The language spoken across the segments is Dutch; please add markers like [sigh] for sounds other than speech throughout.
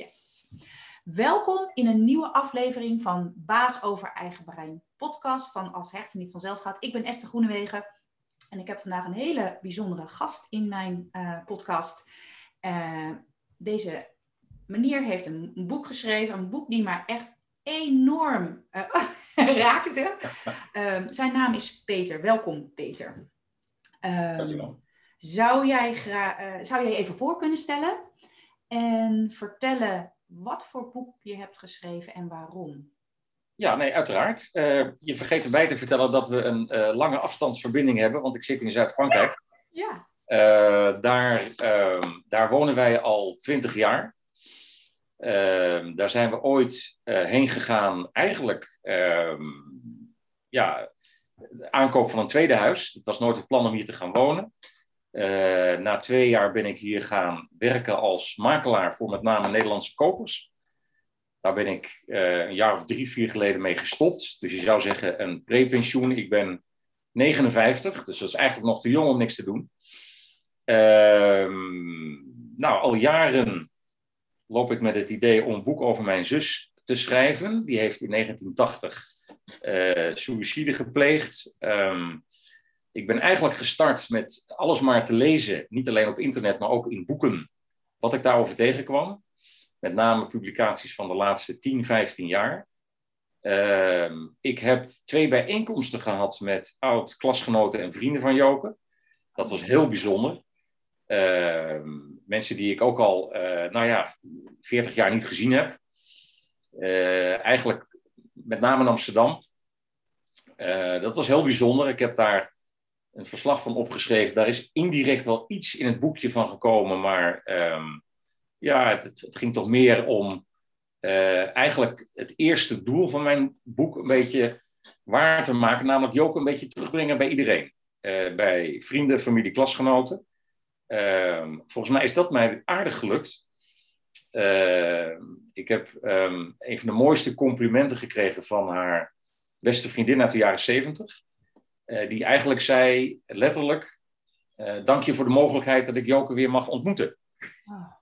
Yes. Welkom in een nieuwe aflevering van Baas over Eigen Brein. Podcast van Als Hechten niet vanzelf gaat. Ik ben Esther Groenewegen en ik heb vandaag een hele bijzondere gast in mijn uh, podcast. Uh, deze meneer heeft een, een, boek geschreven, een boek die mij echt enorm [laughs] uh, raakte. Ehm, zijn naam is Peter. Welkom, Peter. Um, zou, jij zou jij even voor kunnen stellen en vertellen wat voor boek je hebt geschreven en waarom? Ja, nee, uiteraard. Uh, je vergeet erbij te vertellen dat we een uh, lange afstandsverbinding hebben, want ik zit in Zuid-Frankrijk. Ja. Uh, daar, ehm, daar wonen wij al twintig jaar. Ehm, daar zijn we ooit heen gegaan, eigenlijk, ehm, ja, de aankoop van een tweede huis. Het was nooit het plan om hier te gaan wonen. Uh, na twee jaar ben ik hier gaan werken als makelaar voor met name Nederlandse kopers. Daar ben ik uh, een jaar of drie, vier geleden mee gestopt. Dus je zou zeggen een prepensioen. Ik ben 59, dus dat is eigenlijk nog te jong om niks te doen. Uh, nou, al jaren loop ik met het idee om een boek over mijn zus te schrijven. Die heeft in 1980 uh, suïcide gepleegd. Um, ik ben eigenlijk gestart met alles maar te lezen, niet alleen op internet, maar ook in boeken, wat ik daarover tegenkwam. Met name publicaties van de laatste 10, 15 jaar. Uh, ik heb twee bijeenkomsten gehad met oud-klasgenoten en vrienden van Joke. Dat was heel bijzonder. Uh, mensen die ik ook al, uh, nou ja, 40 jaar niet gezien heb. Eh, eigenlijk met name in Amsterdam. Eh, dat was heel bijzonder. Ik heb daar een verslag van opgeschreven. Daar is indirect wel iets in het boekje van gekomen, maar um, ja, het, het, ging toch meer om uh, eigenlijk het eerste doel van mijn boek een beetje waar te maken, namelijk Joke een beetje terugbrengen bij iedereen. Uh, bij vrienden, familie, klasgenoten. Uh, volgens mij is dat mij aardig gelukt. ik heb een van de mooiste complimenten gekregen van haar beste vriendin uit de jaren zeventig. Uh, die eigenlijk zei, letterlijk, uh, dank je voor de mogelijkheid dat ik Joke weer mag ontmoeten. Oh.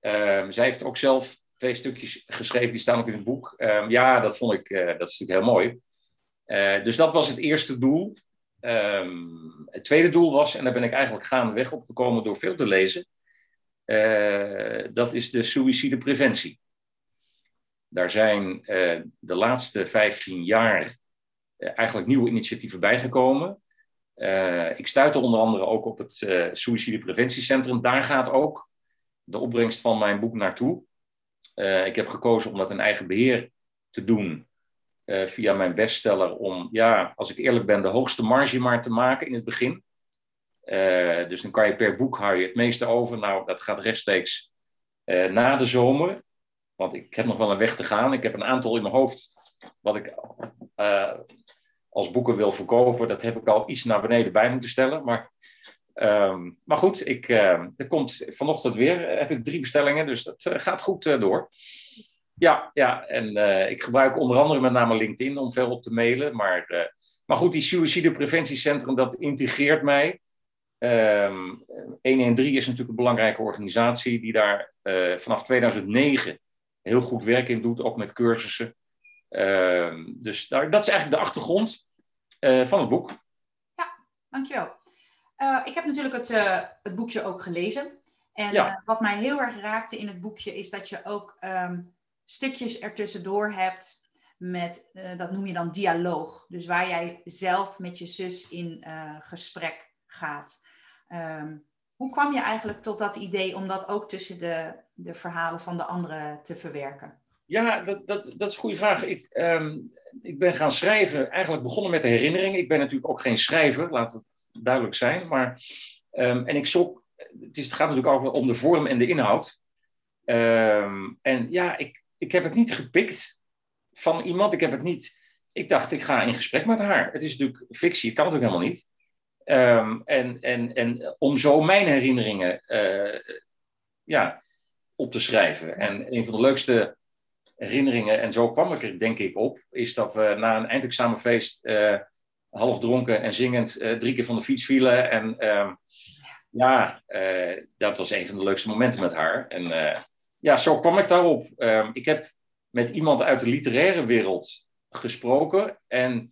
Uh, zij heeft ook zelf twee stukjes geschreven, die staan ook in het boek. ja, dat vond ik, dat is natuurlijk heel mooi. dus dat was het eerste doel. Um, het tweede doel was, en daar ben ik eigenlijk gaandeweg opgekomen door veel te lezen, dat is de suïcidepreventie. Daar zijn de laatste 15 jaar eigenlijk nieuwe initiatieven bijgekomen. Uh, ik stuitte onder andere ook op het uh. Daar gaat ook de opbrengst van mijn boek naartoe. Ik heb gekozen om dat in eigen beheer te doen via mijn bestseller. Om, ja, als ik eerlijk ben, de hoogste marge maar te maken in het begin. dus dan kan je per boek hou je het meeste over. Nou, dat gaat rechtstreeks na de zomer. Want ik heb nog wel een weg te gaan. Ik heb een aantal in mijn hoofd wat ik als boeken wil verkopen, dat heb ik al iets naar beneden bij moeten stellen. Maar, um, maar goed, ik, uh, er komt vanochtend weer, heb ik drie bestellingen, dus dat uh, gaat goed uh, door. Ja, ja en ik gebruik onder andere met name LinkedIn om veel op te mailen. Maar, maar goed, die suïcidepreventiecentrum, dat integreert mij. Um, 113 is natuurlijk een belangrijke organisatie die daar vanaf 2009 heel goed werk in doet, ook met cursussen. Dus daar, dat is eigenlijk de achtergrond uh, van het boek. Ja, dankjewel. Uh, ik heb natuurlijk het, uh, het boekje ook gelezen. En ja. wat mij heel erg raakte in het boekje is dat je ook um, stukjes ertussendoor hebt met, dat noem je dan dialoog. Dus waar jij zelf met je zus in gesprek gaat. Um, hoe kwam je eigenlijk tot dat idee om dat ook tussen de, de verhalen van de anderen te verwerken? Ja, dat, dat, dat is een goede vraag. Ik, um, ik ben gaan schrijven, eigenlijk begonnen met de herinnering. Ik ben natuurlijk ook geen schrijver, laat het duidelijk zijn. Maar, um, en ik zoek, het, is, het gaat natuurlijk ook om de vorm en de inhoud. Um, en ja, ik, ik heb het niet gepikt van iemand. Ik heb het niet. Ik dacht, ik ga in gesprek met haar. Het is natuurlijk fictie, het kan natuurlijk helemaal niet. en, en, en om zo mijn herinneringen uh, ja, op te schrijven. En een van de leukste herinneringen, en zo kwam ik er denk ik op, is dat we na een eindexamenfeest uh, half dronken en zingend uh, drie keer van de fiets vielen. En uh, ja, eh, dat was een van de leukste momenten met haar. En ja, zo kwam ik daarop. Ehm, ik heb met iemand uit de literaire wereld gesproken en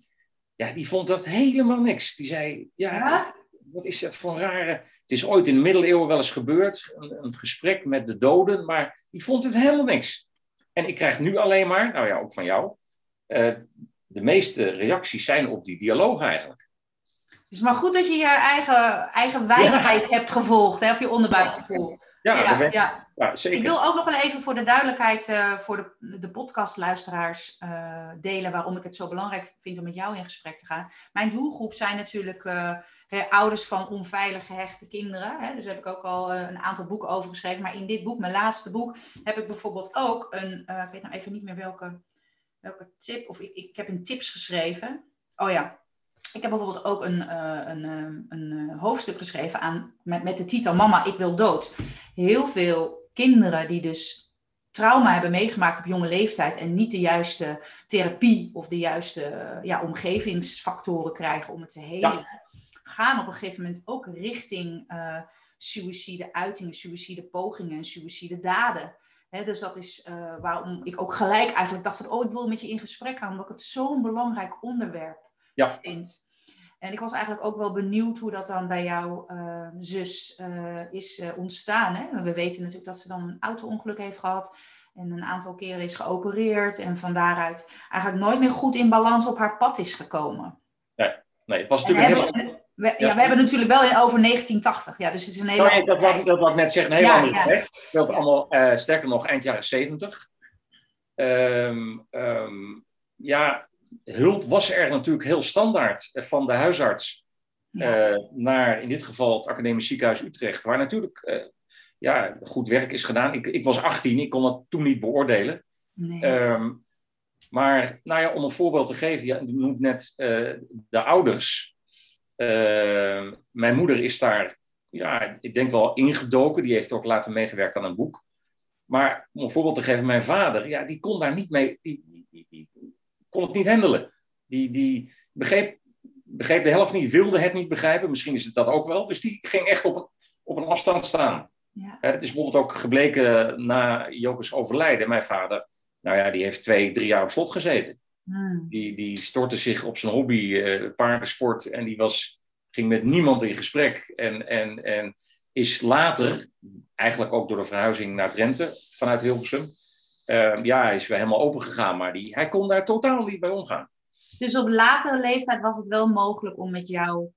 ja, die vond dat helemaal niks. Die zei, ja, wat is dat voor een rare... Het is ooit in de middeleeuwen wel eens gebeurd, een, een, gesprek met de doden, maar die vond het helemaal niks. En ik krijg nu alleen maar, nou ja, ook van jou, uh, de meeste reacties zijn op die dialoog eigenlijk. Het is maar goed dat je je eigen, eigen wijsheid hebt gevolgd, hè, of je onderbuikgevoel. Ja, ja, ja. ja, zeker. Ik wil ook nog wel even voor de duidelijkheid uh, voor de, de podcastluisteraars uh, delen waarom ik het zo belangrijk vind om met jou in gesprek te gaan. Mijn doelgroep zijn natuurlijk ouders van onveilig gehechte kinderen. Hè. Dus heb ik ook al een aantal boeken over geschreven. Maar in dit boek, mijn laatste boek, heb ik bijvoorbeeld ook een, ik weet nou even niet meer welke, welke tip, of ik, ik heb een tips geschreven. Oh ja, ik heb bijvoorbeeld ook een, uh, een, een hoofdstuk geschreven aan, met, met de titel Mama, ik wil dood. Heel veel kinderen die dus trauma hebben meegemaakt op jonge leeftijd en niet de juiste therapie of de juiste ja, omgevingsfactoren krijgen om het te helen, gaan op een gegeven moment ook richting suïcide uitingen, suïcide pogingen en suïcide daden. dus dat is waarom ik ook gelijk eigenlijk dacht, oh ik wil met je in gesprek gaan, omdat ik het zo'n belangrijk onderwerp ja. vind. En ik was eigenlijk ook wel benieuwd hoe dat dan bij jouw uh, zus uh, is uh, ontstaan. Hè? We weten natuurlijk dat ze dan een auto-ongeluk heeft gehad. En een aantal keren is geopereerd. En van daaruit eigenlijk nooit meer goed in balans op haar pad is gekomen. Nee, nee het was natuurlijk een hele... We, ja. we hebben natuurlijk wel over 1980. Ja, dus het is een hele. Sorry, dat, wat, dat wat ik net zeggen, een heel ja, andere ja. Dat allemaal, sterker nog, eind jaren 70. Um, um, ehm, ja, hulp was er natuurlijk heel standaard van de huisarts eh, naar in dit geval het Academisch Ziekenhuis Utrecht, waar natuurlijk uh, ja, goed werk is gedaan. Ik, ik was 18, ik kon dat toen niet beoordelen. Nee. Um, maar nou ja, om een voorbeeld te geven, je noemt net de ouders. Ehm, mijn moeder is daar, ja, ik denk wel ingedoken. Die heeft ook later meegewerkt aan een boek. Maar om een voorbeeld te geven, mijn vader, ja, die kon daar niet mee. Die, die, die, kon het niet handelen. Die, die begreep, begreep de helft niet, wilde het niet begrijpen. Misschien is het dat ook wel. Dus die ging echt op een, op een afstand staan. Ja. het is bijvoorbeeld ook gebleken na Jokers overlijden. Mijn vader, nou ja, die heeft twee, drie jaar op slot gezeten. Hmm. Die, die stortte zich op zijn hobby, uh, paardensport. En die was, ging met niemand in gesprek. En, en, en is later, eigenlijk ook door de verhuizing naar Drenthe vanuit Hilversum, uh, ja, hij is weer helemaal open gegaan, maar die, hij kon daar totaal niet bij omgaan. Dus op latere leeftijd was het wel mogelijk om met jou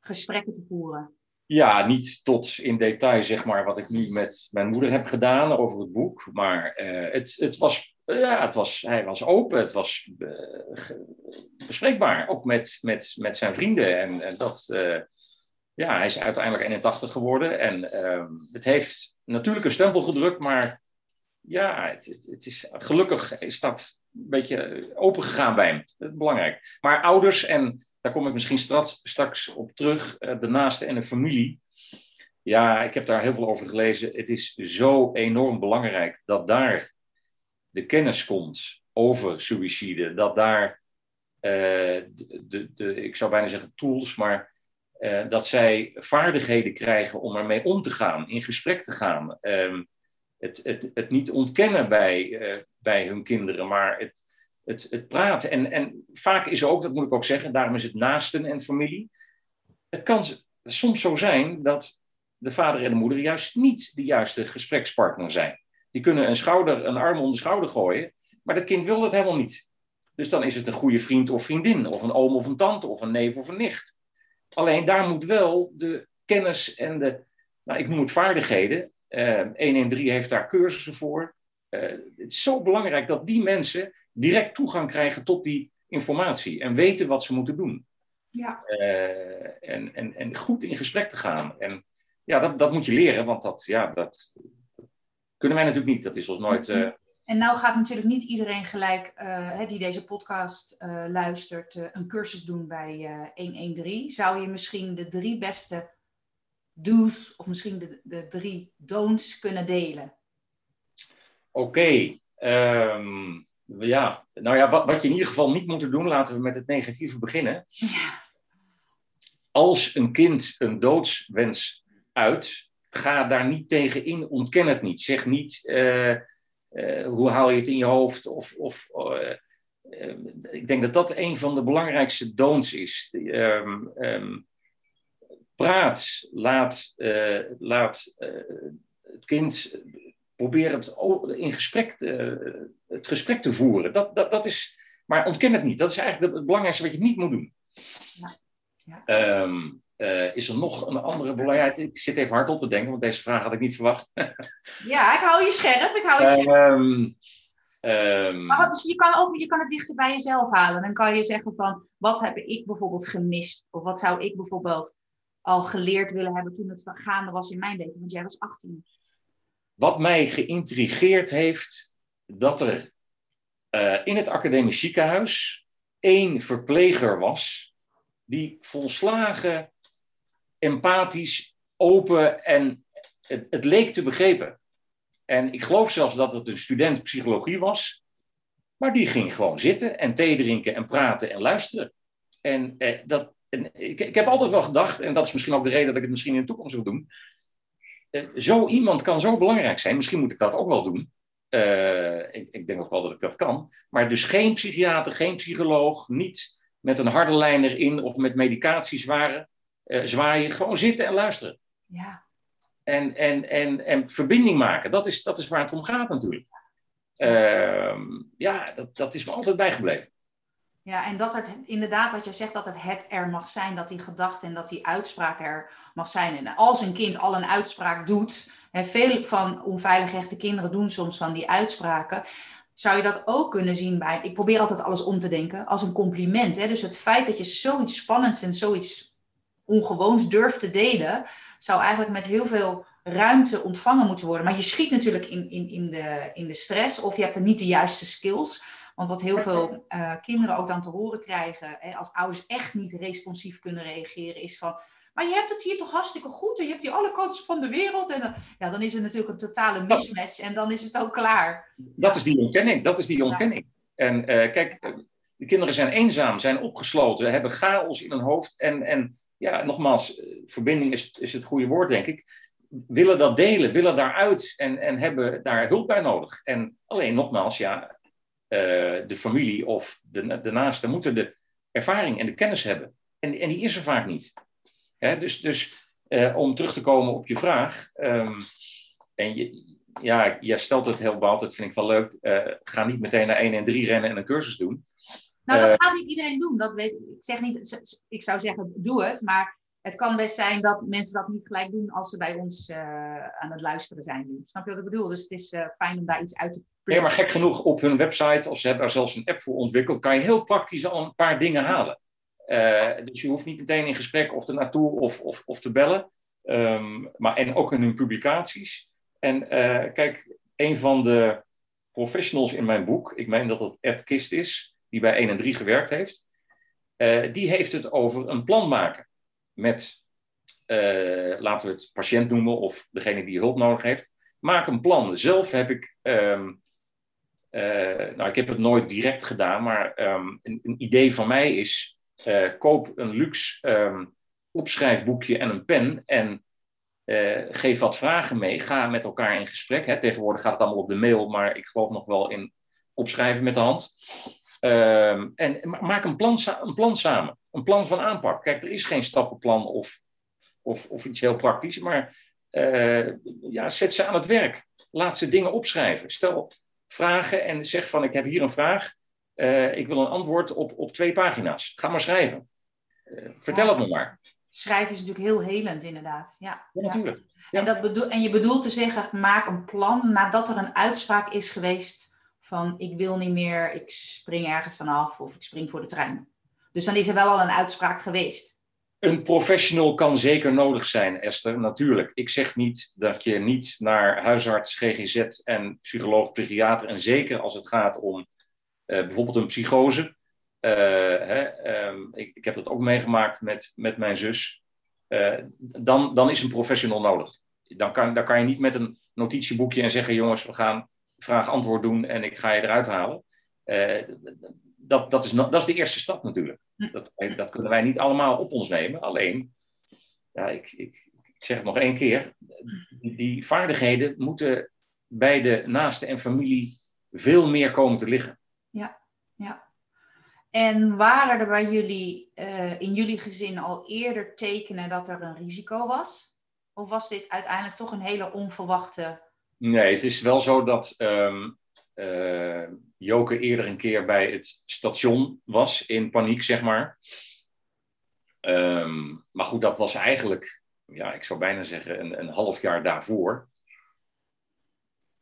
gesprekken te voeren? Ja, niet tot in detail, zeg maar, wat ik nu met mijn moeder heb gedaan over het boek. Maar uh, het, het, was, ja, het was, hij was open, het was uh, bespreekbaar. Ook met, met, met zijn vrienden. En, dat, uh, ja, hij is uiteindelijk 81 geworden. En ehm, het heeft natuurlijk een stempel gedrukt, maar ja, het, het, is, gelukkig is dat een beetje open gegaan bij hem. Belangrijk. Maar ouders, en daar kom ik misschien straks, straks op terug, eh, de naaste en de familie. Ja, ik heb daar heel veel over gelezen. Het is zo enorm belangrijk dat daar de kennis komt over suïcide. Dat daar uh, de, de, de, ik zou bijna zeggen tools, maar uh, dat zij vaardigheden krijgen om ermee om te gaan, in gesprek te gaan. Um, het, het, het niet ontkennen bij, uh, bij hun kinderen, maar het, het, het praten. En, en vaak is ook, dat moet ik ook zeggen, daarom is het naasten en familie. Het kan soms zo zijn dat de vader en de moeder juist niet de juiste gesprekspartner zijn. Die kunnen een, schouder, een arm om de schouder gooien, maar dat kind wil dat helemaal niet. Dus dan is het een goede vriend of vriendin, of een oom of een tante, of een neef of een nicht. Alleen daar moet wel de kennis en de, nou, ik noem het vaardigheden, uh, ehm, 113 heeft daar cursussen voor. Uh, het is zo belangrijk dat die mensen direct toegang krijgen tot die informatie en weten wat ze moeten doen. Ja. Uh, en, en, en goed in gesprek te gaan. En ja, dat, dat moet je leren, want dat, ja, dat kunnen wij natuurlijk niet. Dat is ons nooit. Uh... En nou gaat natuurlijk niet iedereen gelijk uh, die deze podcast luistert een cursus doen bij 113. Zou je misschien de drie beste do's of misschien de, de drie don'ts kunnen delen? Oké. Ehm, ja, nou ja, wat, wat je in ieder geval niet moet doen, laten we met het negatieve beginnen. Ja. Als een kind een doodswens uit, ga daar niet tegen in, ontken het niet. Zeg niet, hoe haal je het in je hoofd? Of, of ik denk dat dat een van de belangrijkste don'ts is. Um, um, praat, laat, laat het kind proberen het in gesprek, het gesprek te voeren. Dat, dat, dat is, maar ontken het niet. Dat is eigenlijk het belangrijkste wat je niet moet doen. Ja. Ja. Um, uh, is er nog een andere belangrijkheid? Ik zit even hard op te denken, want deze vraag had ik niet verwacht. [laughs] ja, ik hou je scherp. Ik hou je scherp. Um, um, maar wat, je, kan ook, je kan het dichter bij jezelf halen. Dan kan je zeggen van, wat heb ik bijvoorbeeld gemist? Of wat zou ik bijvoorbeeld al geleerd willen hebben toen het gaande was in mijn leven? Want jij was 18. Wat mij geïntrigeerd heeft, dat er uh, in het academisch ziekenhuis één verpleger was die volslagen empathisch, open en het, leek te begrepen. En ik geloof zelfs dat het een student psychologie was, maar die ging gewoon zitten en thee drinken en praten en luisteren. En, eh, dat, en ik, ik heb altijd wel gedacht, en dat is misschien ook de reden dat ik het misschien in de toekomst wil doen, eh, zo iemand kan zo belangrijk zijn. Misschien moet ik dat ook wel doen. Uh, ik, ik, denk ook wel dat ik dat kan. Maar dus geen psychiater, geen psycholoog, niet met een harde lijn erin of met medicatie zwaren, uh, zwaaien. Gewoon zitten en luisteren. Ja. En, en, en, en verbinding maken, dat is, dat is waar het om gaat natuurlijk. Uh, ja, dat, dat is me altijd bijgebleven. Ja, en dat het inderdaad, wat jij zegt, dat het het er mag zijn, dat die gedachte en dat die uitspraak er mag zijn. En als een kind al een uitspraak doet, en veel van onveilig rechte kinderen doen soms van die uitspraken, zou je dat ook kunnen zien bij, ik probeer altijd alles om te denken, als een compliment. Hè? Dus het feit dat je zoiets spannends en zoiets ongewoons durft te delen, zou eigenlijk met heel veel ruimte ontvangen moeten worden. Maar je schiet natuurlijk in, in, in, de, in de stress of je hebt er niet de juiste skills. Want wat heel veel uh, kinderen ook dan te horen krijgen, hè, als ouders echt niet responsief kunnen reageren, is van, maar je hebt het hier toch hartstikke goed en je hebt hier alle kansen van de wereld. En dan, ja, dan is het natuurlijk een totale mismatch en dan is het ook klaar. Dat is die ontkenning, dat is die ontkenning. En uh, kijk, eh, de kinderen zijn eenzaam, zijn opgesloten, hebben chaos in hun hoofd. En, en ja, nogmaals, verbinding is, is het goede woord, denk ik willen dat delen, willen daaruit en, en hebben daar hulp bij nodig. En alleen nogmaals, ja, eh, de familie of de, de naasten moeten de ervaring en de kennis hebben. En, en die is er vaak niet. Hè? Dus, dus uh, om terug te komen op je vraag. Um, en je, ja, jij stelt het heel behaald, dat vind ik wel leuk. Ga niet meteen naar 1 en 3 rennen en een cursus doen. Nou, dat gaat niet iedereen doen. Dat weet, ik, zeg niet, ik zou zeggen, doe het. Maar het kan best zijn dat mensen dat niet gelijk doen als ze bij ons aan het luisteren zijn. Snap je wat ik bedoel? Dus het is fijn om daar iets uit te Nee, maar gek genoeg op hun website, of ze hebben daar zelfs een app voor ontwikkeld, kan je heel praktisch al een paar dingen halen. Uh, dus je hoeft niet meteen in gesprek of er naartoe of, of, of te bellen. Um, maar, en ook in hun publicaties. En kijk, een van de professionals in mijn boek, ik meen dat het Ed Kist is, die bij 1 en 3 gewerkt heeft, uh, die heeft het over een plan maken met, laten we het patiënt noemen of degene die hulp nodig heeft. Maak een plan. Zelf heb ik um, eh, nou, ik heb het nooit direct gedaan, maar ehm, een, een, idee van mij is: koop een luxe um, opschrijfboekje en een pen en geef wat vragen mee. Ga met elkaar in gesprek. Hè. Tegenwoordig gaat het allemaal op de mail, maar ik geloof nog wel in opschrijven met de hand. Um, en maak een plan, een plan samen, een plan van aanpak. Kijk, er is geen stappenplan of, of, of iets heel praktisch, maar ja, zet ze aan het werk. Laat ze dingen opschrijven. Stel, vragen en zeg van ik heb hier een vraag. Uh, ik wil een antwoord op, op twee pagina's. Ga maar schrijven. Uh, vertel het me maar. Schrijven is natuurlijk heel helend, inderdaad. Ja, ja natuurlijk. Ja. En, dat bedoel, en je bedoelt te zeggen, maak een plan nadat er een uitspraak is geweest van ik wil niet meer, ik spring ergens vanaf of ik spring voor de trein. Dus dan is er wel al een uitspraak geweest. Een professional kan zeker nodig zijn, Esther, natuurlijk. Ik zeg niet dat je niet naar huisarts, GGZ en psycholoog, psychiater, en zeker als het gaat om uh, bijvoorbeeld een psychose. Uh, hè, um, ik, ik, heb dat ook meegemaakt met, met mijn zus. Uh, dan, dan is een professional nodig. Dan kan, dan kan je niet met een notitieboekje en zeggen: jongens, we gaan vraag-antwoord doen en ik ga je eruit halen. dat, dat, is, dat is de eerste stap natuurlijk. Dat, dat, kunnen wij niet allemaal op ons nemen. Alleen, ja, ik, ik, ik zeg het nog één keer, die, die vaardigheden moeten bij de naaste en familie veel meer komen te liggen. Ja, ja. En waren er bij jullie, uh, in jullie gezin al eerder tekenen dat er een risico was? Of was dit uiteindelijk toch een hele onverwachte. Nee, het is wel zo dat um, uh, Joke eerder een keer bij het station was, in paniek, zeg maar. Um, maar goed, dat was eigenlijk, ja, ik zou bijna zeggen, een, een half jaar daarvoor.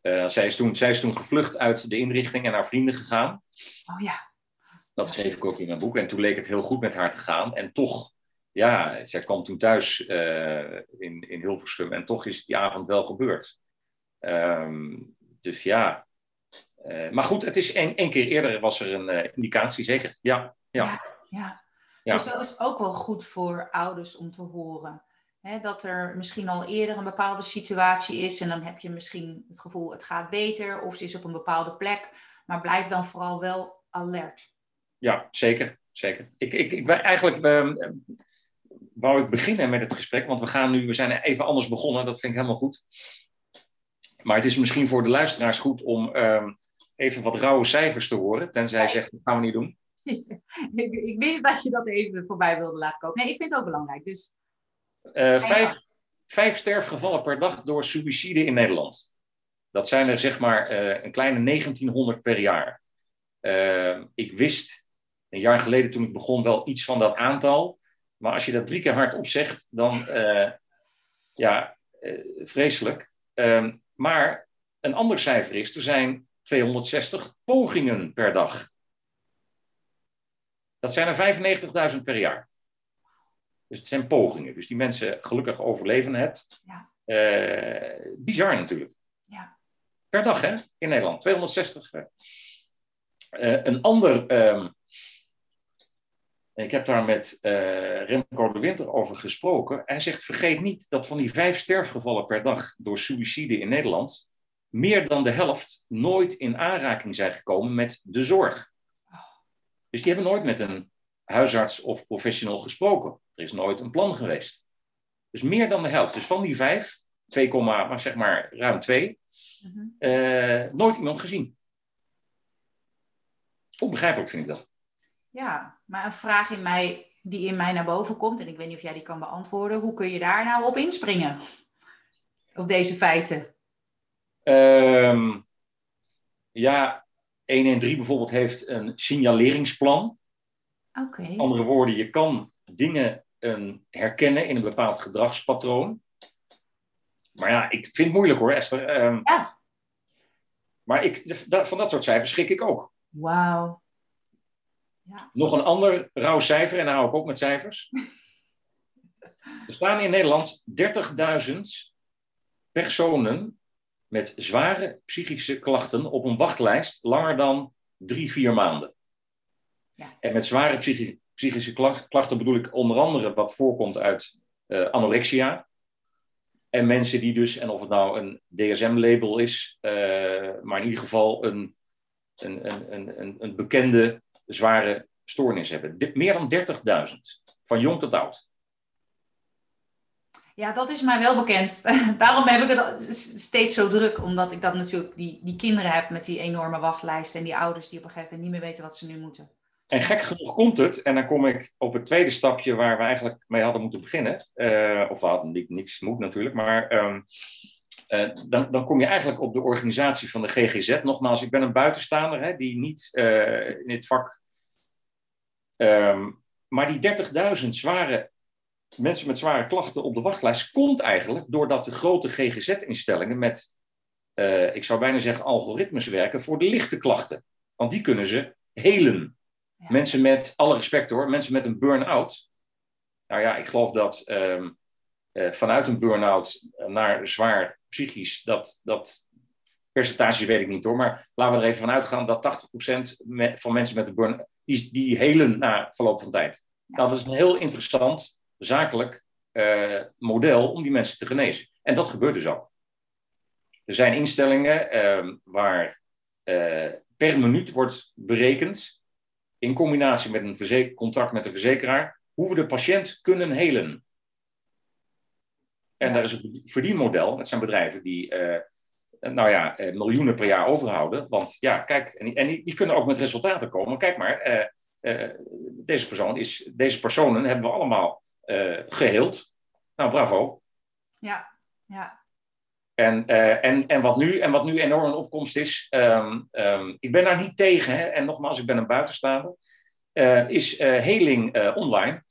Uh, zij, is toen, zij is toen gevlucht uit de inrichting en naar vrienden gegaan. Oh ja. Dat schreef ik ook in mijn boek. En toen leek het heel goed met haar te gaan. En toch, ja, zij kwam toen thuis uh, in, in Hilversum. En toch is die avond wel gebeurd. Um, dus ja. Uh, maar goed, het is één, keer eerder was er een uh, indicatie, zeker. Ja, ja. ja, ja. ja. Dus dat is ook wel goed voor ouders om te horen. Hè, dat er misschien al eerder een bepaalde situatie is. En dan heb je misschien het gevoel, het gaat beter. Of ze is op een bepaalde plek. Maar blijf dan vooral wel alert. Ja, zeker. zeker. Ik, ik, ik eigenlijk uh, wou ik beginnen met het gesprek, want we gaan nu, we zijn even anders begonnen, dat vind ik helemaal goed. Maar het is misschien voor de luisteraars goed om uh, even wat rauwe cijfers te horen, tenzij hij zegt, dat gaan we niet doen. [laughs] ik, ik, wist dat je dat even voorbij wilde laten komen. Nee, ik vind het ook belangrijk. Dus... Uh, vijf, vijf sterfgevallen per dag door suïcide in Nederland. Dat zijn er zeg maar uh, een kleine 1900 per jaar. Uh, ik wist een jaar geleden toen ik begon wel iets van dat aantal. Maar als je dat drie keer hard opzegt, dan uh, ja, vreselijk. Uh, maar een ander cijfer is, er zijn 260 pogingen per dag. Dat zijn er 95.000 per jaar. Dus het zijn pogingen. Dus die mensen gelukkig overleven het. Ja. Eh, bizar natuurlijk. Ja. Per dag hè, in Nederland. 260. een ander ehm, ik heb daar met uh, Remco de Winter over gesproken. Hij zegt: vergeet niet dat van die vijf sterfgevallen per dag door suïcide in Nederland, meer dan de helft nooit in aanraking zijn gekomen met de zorg. Dus die hebben nooit met een huisarts of professional gesproken. Er is nooit een plan geweest. Dus meer dan de helft. Dus van die vijf, 2, maar zeg maar ruim 2, mm-hmm. uh, nooit iemand gezien. Onbegrijpelijk vind ik dat. Ja, maar een vraag in mij, die in mij naar boven komt, en ik weet niet of jij die kan beantwoorden, hoe kun je daar nou op inspringen? Op deze feiten? Um, ja, 113 bijvoorbeeld heeft een signaleringsplan. Oké. Okay. Andere woorden, je kan dingen um, herkennen in een bepaald gedragspatroon. Maar ja, ik vind het moeilijk hoor, Esther. Um, ja. Maar ik, van dat soort cijfers schrik ik ook. Wauw. Ja. Nog een ander rauw cijfer, en dan hou ik op met cijfers. [laughs] er staan in Nederland 30.000 personen met zware psychische klachten op een wachtlijst langer dan drie, vier maanden. Ja. En met zware psychische, psychische klachten bedoel ik onder andere wat voorkomt uit uh, anorexia. En mensen die dus, en of het nou een DSM-label is, uh, maar in ieder geval een, een, een, een, een bekende zware stoornis hebben. meer dan 30.000, van jong tot oud. Ja, dat is mij wel bekend. [laughs] Daarom heb ik het steeds zo druk, omdat ik dat natuurlijk die, die kinderen heb met die enorme wachtlijsten en die ouders die op een gegeven moment niet meer weten wat ze nu moeten. En gek genoeg komt het, en dan kom ik op het tweede stapje waar we eigenlijk mee hadden moeten beginnen. Uh, of we hadden niet, niks moet natuurlijk, maar um, uh, dan, dan, kom je eigenlijk op de organisatie van de GGZ. Nogmaals, ik ben een buitenstaander hè, die niet uh, in dit vak. Um, maar die 30.000 zware mensen met zware klachten op de wachtlijst komt eigenlijk doordat de grote GGZ-instellingen met, uh, ik zou bijna zeggen, algoritmes werken voor de lichte klachten. Want die kunnen ze helen. Ja. Mensen met, alle respect hoor, mensen met een burn-out. Nou ja, ik geloof dat um, uh, vanuit een burn-out naar zwaar psychisch, dat, dat percentage weet ik niet hoor, maar laten we er even van uitgaan dat 80% me, van mensen met een burn die, die helen na verloop van tijd. Nou, dat is een heel interessant zakelijk uh, model om die mensen te genezen. En dat gebeurt dus ook. Er zijn instellingen uh, waar uh, per minuut wordt berekend, in combinatie met een contract met de verzekeraar, hoe we de patiënt kunnen helen. En daar is een verdienmodel. Dat zijn bedrijven die, uh, nou ja, miljoenen per jaar overhouden. Want ja, kijk, en, en die, die, kunnen ook met resultaten komen. Kijk maar, deze, persoon is, deze personen hebben we allemaal geheeld. Nou, bravo. Ja, ja. En, en, en, wat nu, en wat nu enorm een opkomst is, um, um, ik ben daar niet tegen, hè, en nogmaals, ik ben een buitenstaander, uh, is uh, heling online.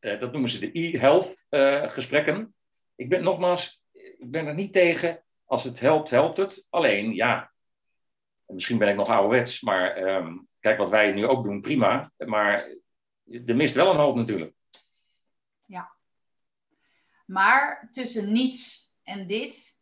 Dat noemen ze de e-health gesprekken. Ik ben nogmaals, ik ben er niet tegen. Als het helpt, helpt het. Alleen, ja, misschien ben ik nog ouderwets, maar um, kijk wat wij nu ook doen, prima. Maar er mist wel een hoop natuurlijk. Ja. Maar tussen niets en dit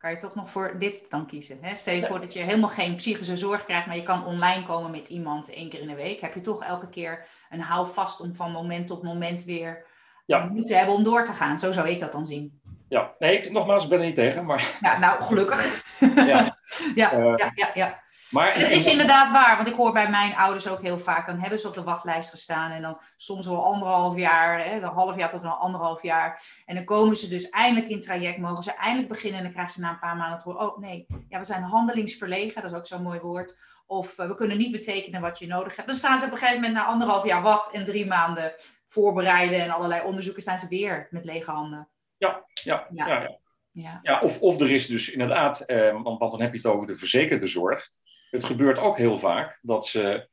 kan je toch nog voor dit dan kiezen. Hè? Stel je voor dat je helemaal geen psychische zorg krijgt, maar je kan online komen met iemand één keer in de week. Heb je toch elke keer een houvast om van moment tot moment weer ja. moeten hebben om door te gaan. Zo zou ik dat dan zien. Ja, nee, ik, nogmaals, ik ben er niet tegen. Maar... Ja, nou, gelukkig. [laughs] Ja, [laughs] ja, uh, ja, ja, ja. Maar, het is inderdaad waar, want ik hoor bij mijn ouders ook heel vaak, dan hebben ze op de wachtlijst gestaan en dan soms wel anderhalf jaar, hè, een half jaar tot een anderhalf jaar. En dan komen ze dus eindelijk in traject, mogen ze eindelijk beginnen en dan krijgen ze na een paar maanden te horen, oh nee, ja, we zijn handelingsverlegen, dat is ook zo'n mooi woord. Of uh, we kunnen niet betekenen wat je nodig hebt. Dan staan ze op een gegeven moment na anderhalf jaar wacht en drie maanden voorbereiden en allerlei onderzoeken staan ze weer met lege handen. Ja, ja, ja. ja, ja. ja of, of er is dus inderdaad, eh, want, want dan heb je het over de verzekerde zorg het gebeurt ook heel vaak dat ze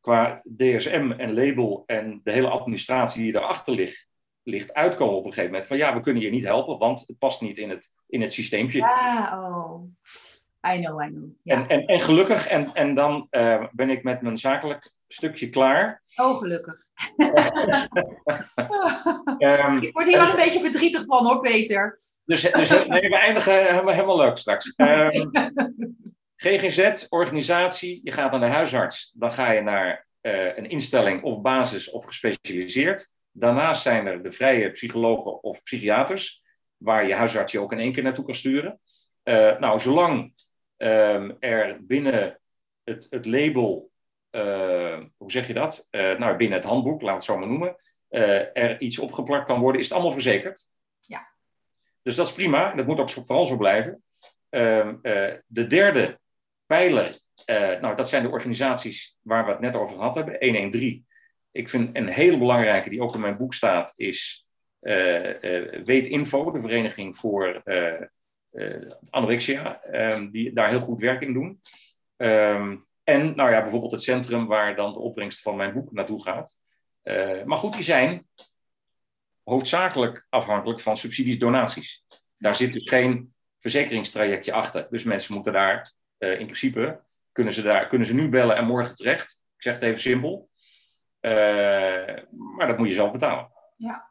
qua DSM en label en de hele administratie die daarachter ligt, ligt uitkomen op een gegeven moment van ja, we kunnen je niet helpen, want het past niet in het, in het systeempje. Oh. I know, I know. En, en, en gelukkig, en, en dan uh, ben ik met mijn zakelijk stukje klaar. Oh, gelukkig. um, [laughs] ik word hier wel een beetje verdrietig van hoor, Peter. Dus, dus nee, we eindigen helemaal, helemaal leuk straks. Um, [laughs] GGZ, organisatie, je gaat naar de huisarts, dan ga je naar uh, een instelling of basis of gespecialiseerd. Daarnaast zijn er de vrije psychologen of psychiaters, waar je huisarts je ook in één keer naartoe kan sturen. Uh, nou, zolang um, er binnen het, het label, uh, hoe zeg je dat? nou, binnen het handboek, laat het zo maar noemen, er iets opgeplakt kan worden, is het allemaal verzekerd. Ja. Dus dat is prima, dat moet ook vooral zo blijven. Ehm, de derde pijler, uh, nou, dat zijn de organisaties waar we het net over gehad hebben, 113. Ik vind een hele belangrijke, die ook in mijn boek staat, is uh, uh, Weet Info, de Vereniging voor Anorexia, um, die daar heel goed werk in doen. Um, en nou ja, bijvoorbeeld het centrum waar dan de opbrengst van mijn boek naartoe gaat. maar goed, die zijn hoofdzakelijk afhankelijk van subsidies, donaties. Daar zit dus geen verzekeringstrajectje achter. Dus mensen moeten daar uh, in principe kunnen ze, daar, kunnen ze nu bellen en morgen terecht. Ik zeg het even simpel. Uh, maar dat moet je zelf betalen. Ja.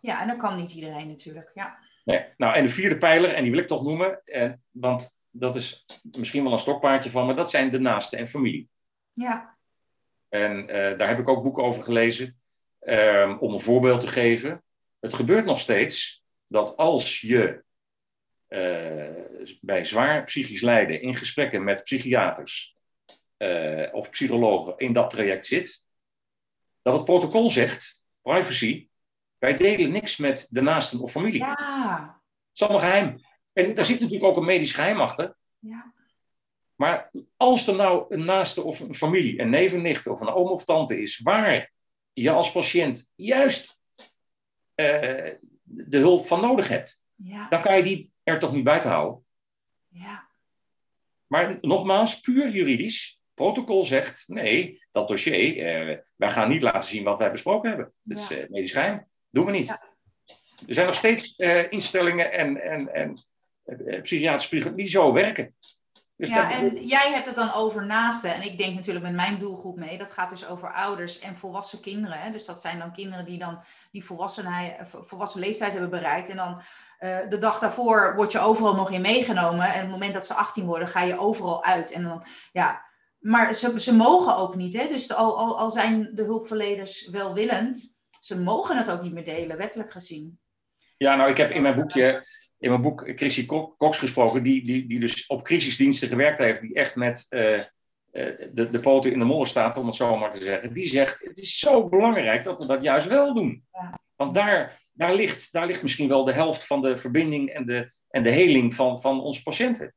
Ja, en dat kan niet iedereen natuurlijk. Ja. Nee. Nou, en de vierde pijler, en die wil ik toch noemen, eh, want dat is misschien wel een stokpaardje van, maar dat zijn de naaste en familie. Ja. En uh, daar heb ik ook boeken over gelezen. Um, om een voorbeeld te geven. Het gebeurt nog steeds dat als je bij zwaar psychisch lijden in gesprekken met psychiaters uh, of psychologen in dat traject zit, dat het protocol zegt, privacy, wij delen niks met de naasten of familie. Ja. Het is allemaal geheim. En daar zit natuurlijk ook een medisch geheim achter. Ja. Maar als er nou een naaste of een familie, een neef, een nicht of een oom of tante is, waar je als patiënt juist uh, de hulp van nodig hebt, ja. dan kan je die er toch niet buiten houden. Ja. Maar nogmaals, puur juridisch, protocol zegt nee, dat dossier, eh, wij gaan niet laten zien wat wij besproken hebben. Dat is eh, medisch geheim. Doen we niet. Ja. Er zijn nog steeds eh, instellingen en, en, en eh, psychiatrische die zo werken. Dus ja, en jij hebt het dan over naasten. En ik denk natuurlijk met mijn doelgroep mee. Dat gaat dus over ouders en volwassen kinderen. Hè? Dus dat zijn dan kinderen die dan die volwassen leeftijd hebben bereikt. En dan uh, de dag daarvoor word je overal nog in meegenomen. En op het moment dat ze 18 worden, ga je overal uit. En dan, ja, maar ze, ze mogen ook niet. Hè? Dus al, al, al zijn de hulpverleners welwillend, ze mogen het ook niet meer delen, wettelijk gezien. Ja, nou, ik heb in mijn boekje in mijn boek Chrissy Cox gesproken, die, die, die dus op crisisdiensten gewerkt heeft, die echt met uh, de, de poten in de modder staat, om het zo maar te zeggen. Die zegt, het is zo belangrijk dat we dat juist wel doen. Ja. Want daar, daar, ligt, daar ligt misschien wel de helft van de verbinding en de, en de heling van, van onze patiënten.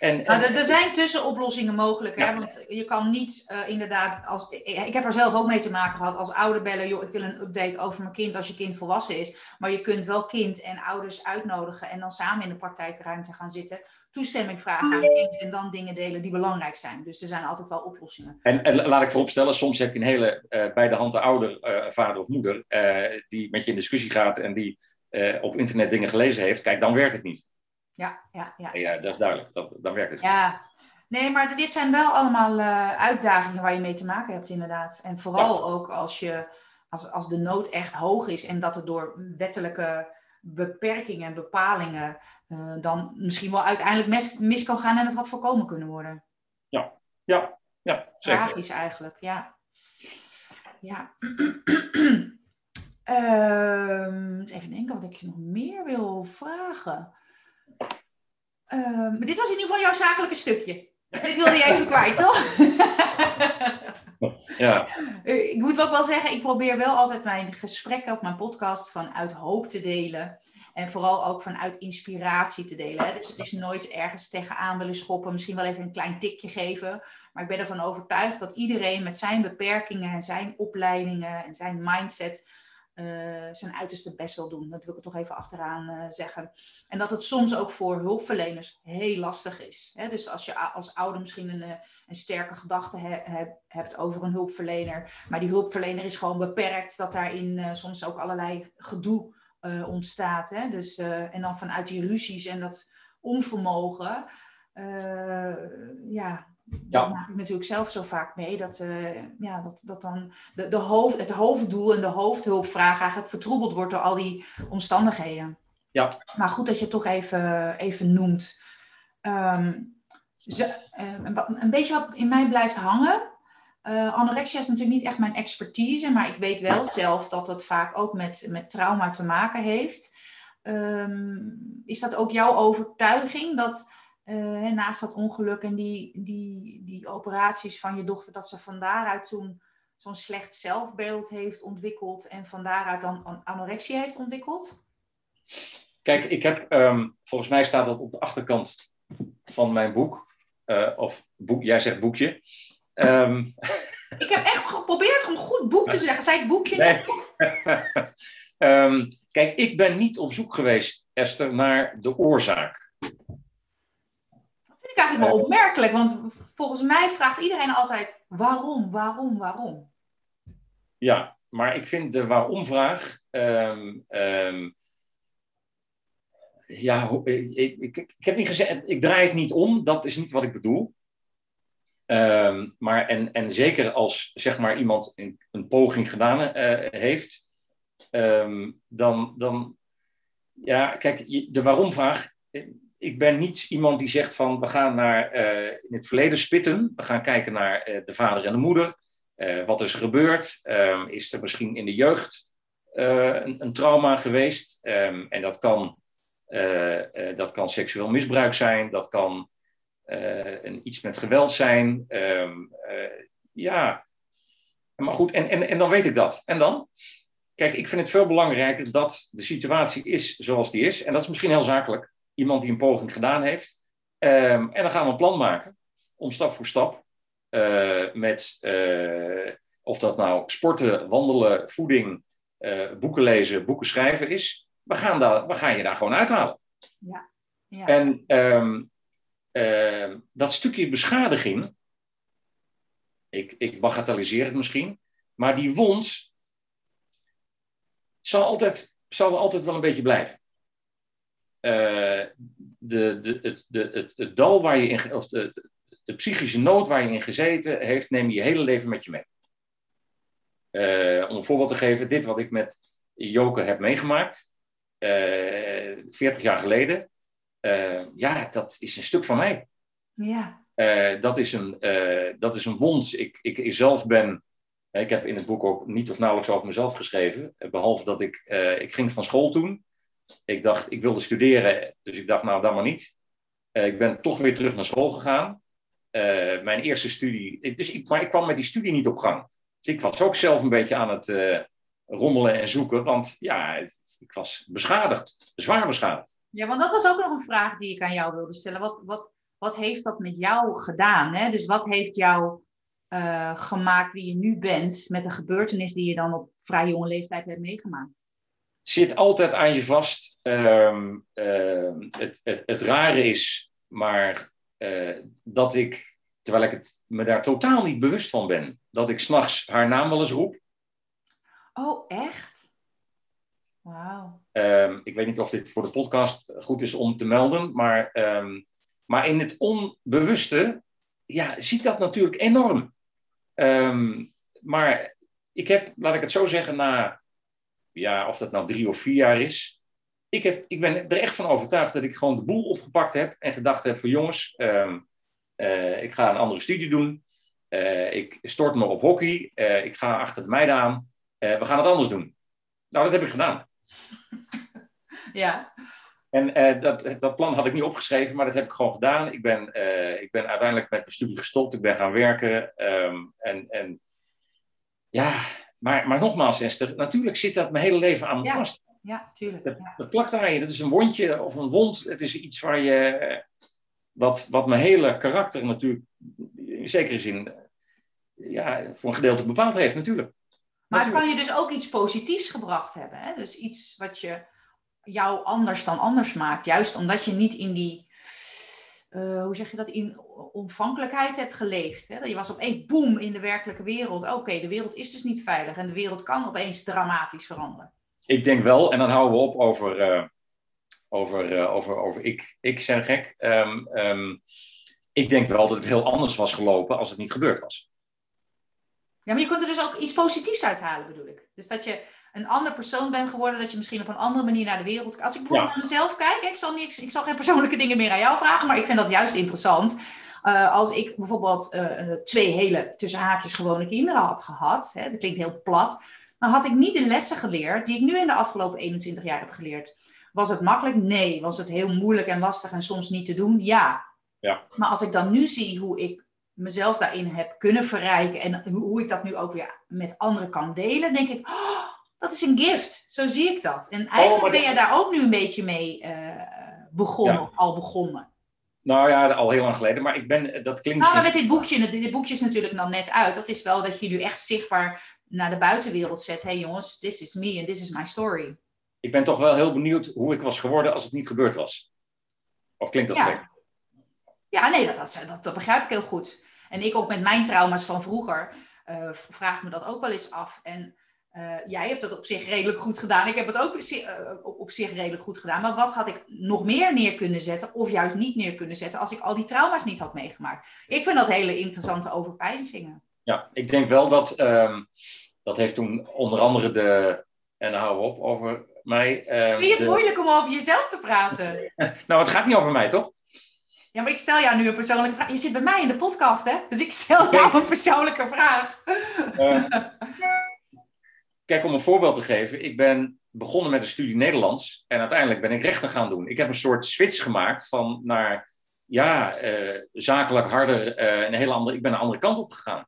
En, er, er, zijn tussenoplossingen mogelijk. Hè? Want je kan niet uh, inderdaad. Als, ik heb er zelf ook mee te maken gehad. Als ouder bellen. Joh, ik wil een update over mijn kind als je kind volwassen is. Maar je kunt wel kind en ouders uitnodigen. En dan samen in de praktijkruimte gaan zitten. Toestemming vragen aan kind. En dan dingen delen die belangrijk zijn. Dus er zijn altijd wel oplossingen. En, en laat ik vooropstellen. Soms heb je een hele uh, bij de hand de ouder, uh, vader of moeder. die met je in discussie gaat. En die op internet dingen gelezen heeft. Kijk, dan werkt het niet ja, ja, ja. Ja, dat is duidelijk. Dat, dan werkt het. Ja, nee, maar dit zijn wel allemaal uh, uitdagingen waar je mee te maken hebt, inderdaad. En vooral ook als, je, als, als de nood echt hoog is en dat het door wettelijke beperkingen en bepalingen uh, dan misschien wel uiteindelijk mis, mis, kan gaan en het had voorkomen kunnen worden. Ja, ja, ja. Zeker. Tragisch eigenlijk, ja. Ja. [clears throat] uh, even denken wat ik je nog meer wil vragen. Um, dit was in ieder geval jouw zakelijke stukje. dit wilde je even kwijt, toch? ja. [laughs] Ik moet ook wel zeggen, ik probeer wel altijd mijn gesprekken of mijn podcast vanuit hoop te delen. En vooral ook vanuit inspiratie te delen. Hè? Dus het is nooit ergens tegenaan willen schoppen. Misschien wel even een klein tikje geven. Maar ik ben ervan overtuigd dat iedereen met zijn beperkingen en zijn opleidingen en zijn mindset zijn uiterste best wil doen. Dat wil ik toch even achteraan uh, zeggen. En dat het soms ook voor hulpverleners heel lastig is. Hè? Dus als je als ouder misschien een, eh, een sterke gedachte he, hebt over een hulpverlener, maar die hulpverlener is gewoon beperkt, dat daarin soms ook allerlei gedoe ontstaat. Hè? Dus, en dan vanuit die ruzies en dat onvermogen. ja, ja. Dat maak ik natuurlijk zelf zo vaak mee. Dat, uh, ja, dat, dat dan de, de hoofd, het hoofddoel en de hoofdhulpvraag eigenlijk vertroebeld wordt door al die omstandigheden. Ja. Maar goed dat je het toch even, even noemt. Um, ze, uh, een beetje wat in mij blijft hangen. Uh, anorexia is natuurlijk niet echt mijn expertise, maar ik weet wel zelf dat het vaak ook met, met trauma te maken heeft. Um, is dat ook jouw overtuiging dat uh, naast dat ongeluk en die, die, die operaties van je dochter, dat ze van daaruit toen zo'n slecht zelfbeeld heeft ontwikkeld en van daaruit dan anorexia heeft ontwikkeld? Kijk, ik heb, um, volgens mij staat dat op de achterkant van mijn boek. Uh, of boek, jij zegt boekje. Um, [laughs] ik heb echt geprobeerd om goed boek te zeggen. Zei ik boekje nee. net? [laughs] um, kijk, ik ben niet op zoek geweest, Esther, naar de oorzaak eigenlijk wel opmerkelijk, want volgens mij vraagt iedereen altijd waarom, waarom, waarom. Ja, maar ik vind de waarom-vraag. Um, um, ja, ik, ik, ik, heb niet gezegd, ik draai het niet om, dat is niet wat ik bedoel. Um, maar en, en zeker als zeg maar, iemand een, een poging gedaan uh, heeft, dan, dan, ja, kijk, de waarom-vraag ik ben niet iemand die zegt van we gaan naar uh, in het verleden spitten. We gaan kijken naar uh, de vader en de moeder. Uh, wat is er gebeurd? Um, is er misschien in de jeugd een, een, trauma geweest? Um, en dat kan, dat kan seksueel misbruik zijn. Dat kan een, iets met geweld zijn. Um, ja, maar goed, en, en, en dan weet ik dat. En dan? Kijk, ik vind het veel belangrijker dat de situatie is zoals die is. En dat is misschien heel zakelijk iemand die een poging gedaan heeft. Um, en dan gaan we een plan maken om stap voor stap uh, met uh, of dat nou sporten, wandelen, voeding, uh, boeken lezen, boeken schrijven is. We gaan, daar, we gaan je daar gewoon uithalen. Ja. ja. En um, dat stukje beschadiging, ik, ik bagatelliseer het misschien, maar die wond zal altijd, zal altijd wel een beetje blijven. Eh, de, de, het, de, het, het dal waar je in, of de, de, psychische nood waar je in gezeten heeft, neem je je hele leven met je mee. Uh, om een voorbeeld te geven, dit wat ik met Joke heb meegemaakt, uh, eh, 40 jaar geleden, ja, dat is een stuk van mij. Ja. dat, is een, dat is een wond. Ik, ik, ik zelf ben, ik heb in het boek ook niet of nauwelijks over mezelf geschreven, behalve dat ik, ik ging van school toen. Ik dacht, ik wilde studeren, dus ik dacht, nou, dan maar niet. Uh, ik ben toch weer terug naar school gegaan. Uh, mijn eerste studie, dus ik, maar ik kwam met die studie niet op gang. Dus ik was ook zelf een beetje aan het, uh, rommelen en zoeken. Want ja, ik was beschadigd, zwaar beschadigd. Ja, want dat was ook nog een vraag die ik aan jou wilde stellen. Wat, wat, wat heeft dat met jou gedaan? Hè? Dus wat heeft jou gemaakt wie je nu bent met de gebeurtenis die je dan op vrij jonge leeftijd hebt meegemaakt? Zit altijd aan je vast. Uh, het, het, het rare is, maar uh, dat ik, terwijl ik het, me daar totaal niet bewust van ben, dat ik s'nachts haar naam wel eens roep. Oh, echt? Wauw. Um, ik weet niet of dit voor de podcast goed is om te melden, maar, um, maar in het onbewuste ja, ziet dat natuurlijk enorm. Maar ik heb, laat ik het zo zeggen, na, ja, of dat nou drie of vier jaar is, ik, heb, ik ben er echt van overtuigd dat ik gewoon de boel opgepakt heb en gedacht heb van jongens, uh, ik ga een andere studie doen. Uh, ik stort me op hockey. Uh, ik ga achter de meiden aan. we gaan het anders doen. Nou, dat heb ik gedaan. [laughs] Ja. En dat, dat plan had ik niet opgeschreven, maar dat heb ik gewoon gedaan. Ik ben, ik ben uiteindelijk met mijn studie gestopt. Ik ben gaan werken. Um, en, en ja, maar, maar nogmaals, Esther, natuurlijk zit dat mijn hele leven aan me ja. vast. Ja, tuurlijk. Dat, ja. dat plakt aan je. Dat is een wondje of een wond. Het is iets waar je. Wat, wat mijn hele karakter natuurlijk, in zekere zin, ja, voor een gedeelte bepaald heeft, natuurlijk. Maar het kan je dus ook iets positiefs gebracht hebben. Hè? Dus iets wat je jou anders dan anders maakt. Juist omdat je niet in die, uh, hoe zeg je dat, in ontvankelijkheid hebt geleefd. Hè? Je was opeens boem in de werkelijke wereld. Oké, okay, de wereld is dus niet veilig en de wereld kan opeens dramatisch veranderen. Ik denk wel, en dan houden we op over, uh, over, uh, over, over ik, ik zijn gek. Um, um, ik denk wel dat het heel anders was gelopen als het niet gebeurd was. Ja, maar je kunt er dus ook iets positiefs uithalen, bedoel ik. Dus dat je een ander persoon bent geworden, dat je misschien op een andere manier naar de wereld kijkt. Als ik bijvoorbeeld ja. naar mezelf kijk, ik zal, niet, ik zal geen persoonlijke dingen meer aan jou vragen, maar ik vind dat juist interessant. Uh, als ik bijvoorbeeld uh, twee hele tussen haakjes gewone kinderen had gehad, hè, dat klinkt heel plat, dan had ik niet de lessen geleerd die ik nu in de afgelopen 21 jaar heb geleerd. Was het makkelijk? Nee. Was het heel moeilijk en lastig en soms niet te doen? Ja. ja. Maar als ik dan nu zie hoe ik mezelf daarin heb kunnen verrijken en hoe ik dat nu ook weer met anderen kan delen, denk ik, oh, dat is een gift. Zo zie ik dat. En eigenlijk oh, ben jij daar ook nu een beetje mee uh, begonnen, ja. al begonnen. Nou ja, al heel lang geleden, maar ik ben, dat klinkt... Nou, maar met dit boekje, dit boekje is natuurlijk dan net uit. Dat is wel dat je nu echt zichtbaar naar de buitenwereld zet. Hé hey jongens, this is me and this is my story. Ik ben toch wel heel benieuwd hoe ik was geworden als het niet gebeurd was. Of klinkt dat ja. gek? Ja, nee, dat, dat, dat, dat begrijp ik heel goed. En ik ook met mijn trauma's van vroeger uh, vraag me dat ook wel eens af. En uh, jij hebt dat op zich redelijk goed gedaan. Ik heb het ook uh, op zich redelijk goed gedaan. Maar wat had ik nog meer neer kunnen zetten, of juist niet neer kunnen zetten, als ik al die trauma's niet had meegemaakt? Ik vind dat hele interessante overpeinzingen. Ja, ik denk wel dat. Um, dat heeft toen onder andere de. En hou op over mij. Um, vind je het de... moeilijk om over jezelf te praten? [laughs] nou, het gaat niet over mij, toch? Ja, maar ik stel jou nu een persoonlijke vraag. Je zit bij mij in de podcast, hè? Dus ik stel jou een persoonlijke vraag. Uh, [laughs] kijk, om een voorbeeld te geven. Ik ben begonnen met een studie Nederlands. En uiteindelijk ben ik rechten gaan doen. Ik heb een soort switch gemaakt van naar, ja, uh, zakelijk harder. Uh, een hele andere, ik ben een andere kant op gegaan.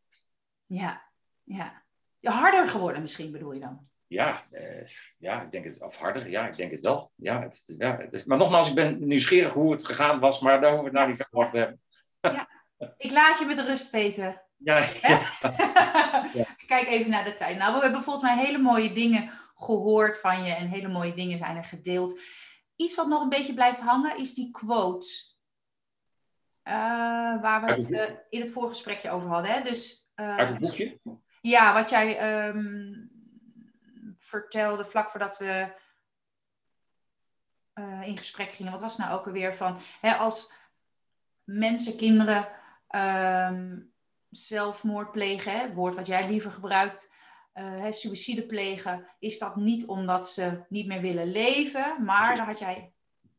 Ja, ja. Harder geworden misschien, bedoel je dan? Ja, uh, ja, ik denk het, of harder, ja, ik denk het wel. Ja, het, ja, het, maar nogmaals, ik ben nieuwsgierig hoe het gegaan was, maar daar hoeven we het nou niet verder over te hebben. Ja. Ik laat je met rust, Peter. Ja. [laughs] Kijk even naar de tijd. Nou, we hebben volgens mij hele mooie dingen gehoord van je en hele mooie dingen zijn er gedeeld. Iets wat nog een beetje blijft hangen is die quotes. Uh, waar we het uh, in het voorgesprekje over hadden. Hè? Dus, uh, Uit het boekje? Ja, wat jij um, vertelde vlak voordat we in gesprek gingen. Wat was nou ook alweer van, hè, als mensen, kinderen um, zelfmoord plegen, hè, het woord wat jij liever gebruikt, uh, suïcide plegen, is dat niet omdat ze niet meer willen leven, maar dan had jij...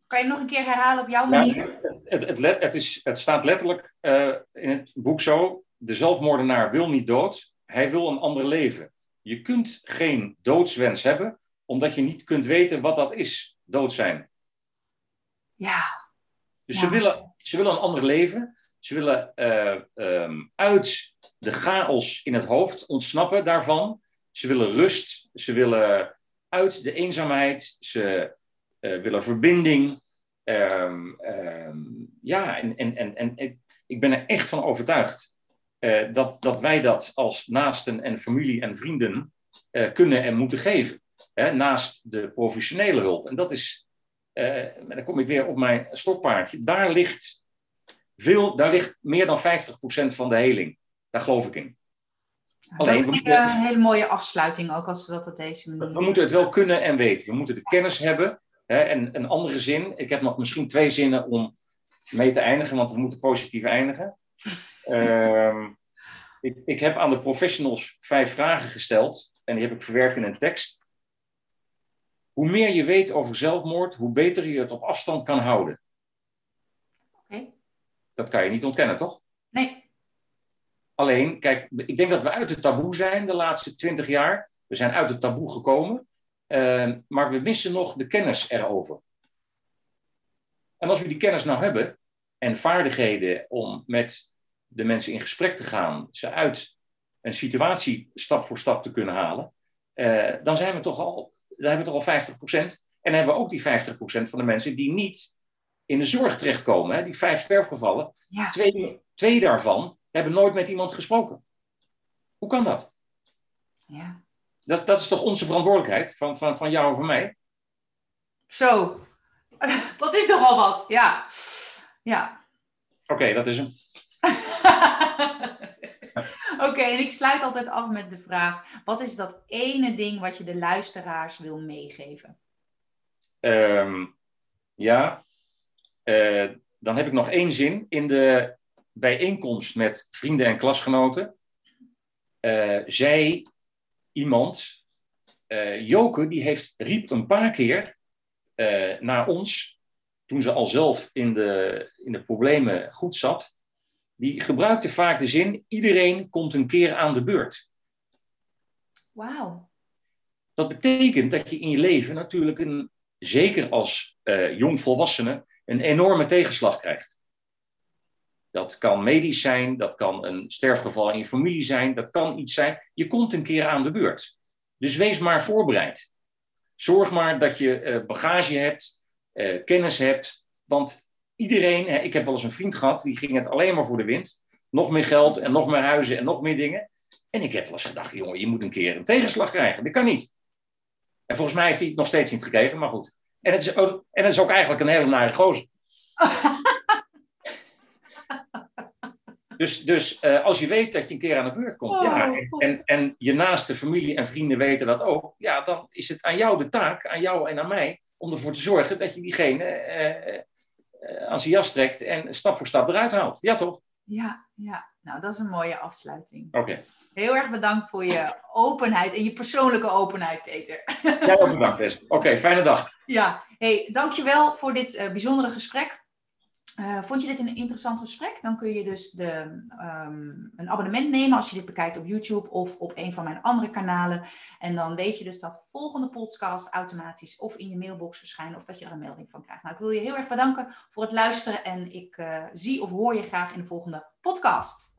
Kan je nog een keer herhalen op jouw manier? Ja, het, het, het, het, is, het staat letterlijk uh, in het boek zo, de zelfmoordenaar wil niet dood, hij wil een ander leven. Je kunt geen doodswens hebben, omdat je niet kunt weten wat dat is, dood zijn. Ja. Dus ja. Ze, willen, ze willen een ander leven. Ze willen uh, um, uit de chaos in het hoofd ontsnappen daarvan. Ze willen rust, ze willen uit de eenzaamheid, ze uh, willen verbinding. Um, um, ja, en, en, en, en ik, ik ben er echt van overtuigd uh, dat, dat wij dat als naasten en familie en vrienden kunnen en moeten geven. Hè, naast de professionele hulp. En dat is, dan kom ik weer op mijn stokpaardje, daar ligt, veel, daar ligt meer dan 50% van de heling. Daar geloof ik in. Alleen, dat is een hele mooie afsluiting ook, als we dat op deze manier... We moeten het wel kunnen en weten. We moeten de kennis hebben. Hè, en een andere zin, ik heb nog misschien twee zinnen om mee te eindigen, want we moeten positief eindigen. uh, [laughs] ik, ik heb aan de professionals vijf vragen gesteld en die heb ik verwerkt in een tekst. Hoe meer je weet over zelfmoord, hoe beter je het op afstand kan houden. Dat kan je niet ontkennen, toch? Nee. Alleen, kijk, ik denk dat we uit het taboe zijn de laatste twintig jaar. We zijn uit het taboe gekomen, uh, maar we missen nog de kennis erover. En als we die kennis nou hebben en vaardigheden om met de mensen in gesprek te gaan, ze uit een situatie stap voor stap te kunnen halen, uh, dan zijn we toch al, dan hebben we toch al 50%. En dan hebben we ook die 50% van de mensen die niet in de zorg terechtkomen. Hè? Die vijf sterfgevallen. Ja. Twee, twee daarvan hebben nooit met iemand gesproken. Hoe kan dat? Ja. Dat, dat is toch onze verantwoordelijkheid van, van, van jou en van mij? Zo. [laughs] Dat is nogal wat, ja. Ja. Oké, okay, dat is hem. [laughs] Oké, okay, en ik sluit altijd af met de vraag: wat is dat ene ding wat je de luisteraars wil meegeven? Um, ja, uh, dan heb ik nog één zin. In de bijeenkomst met vrienden en klasgenoten uh, zei iemand, uh, Joke, die heeft, riep een paar keer naar ons, toen ze al zelf in de, in de problemen goed zat, die gebruikte vaak de zin, iedereen komt een keer aan de beurt. Wauw. Dat betekent dat je in je leven natuurlijk, een, zeker als jongvolwassene, een enorme tegenslag krijgt. Dat kan medisch zijn, dat kan een sterfgeval in je familie zijn, dat kan iets zijn. Je komt een keer aan de beurt. Dus wees maar voorbereid. Zorg maar dat je uh, bagage hebt, uh, kennis hebt. Want iedereen, ik heb wel eens een vriend gehad, die ging het alleen maar voor de wind. Nog meer geld en nog meer huizen en nog meer dingen. En ik heb wel eens gedacht, jongen, je moet een keer een tegenslag krijgen. Dat kan niet. En volgens mij heeft hij het nog steeds niet gekregen, maar goed. En het is ook, en het is ook eigenlijk een hele nare gozer. [laughs] Dus, dus uh, als je weet dat je een keer aan de beurt komt, oh. ja, en, en je naaste familie en vrienden weten dat ook, ja, dan is het aan jou de taak, aan jou en aan mij, om ervoor te zorgen dat je diegene uh, uh, aan zijn jas trekt en stap voor stap eruit haalt. Ja, toch? Ja, ja. Nou, dat is een mooie afsluiting. Oké. Okay. Heel erg bedankt voor je openheid en je persoonlijke openheid, Peter. Jij ook bedankt, Esther. Oké, okay, fijne dag. Ja, hey, dankjewel voor dit bijzondere gesprek. Uh, vond je dit een interessant gesprek? Dan kun je dus de, um, een abonnement nemen als je dit bekijkt op YouTube of op een van mijn andere kanalen. En dan weet je dus dat volgende podcast automatisch of in je mailbox verschijnen of dat je er een melding van krijgt. Nou, ik wil je heel erg bedanken voor het luisteren en ik uh, zie of hoor je graag in de volgende podcast.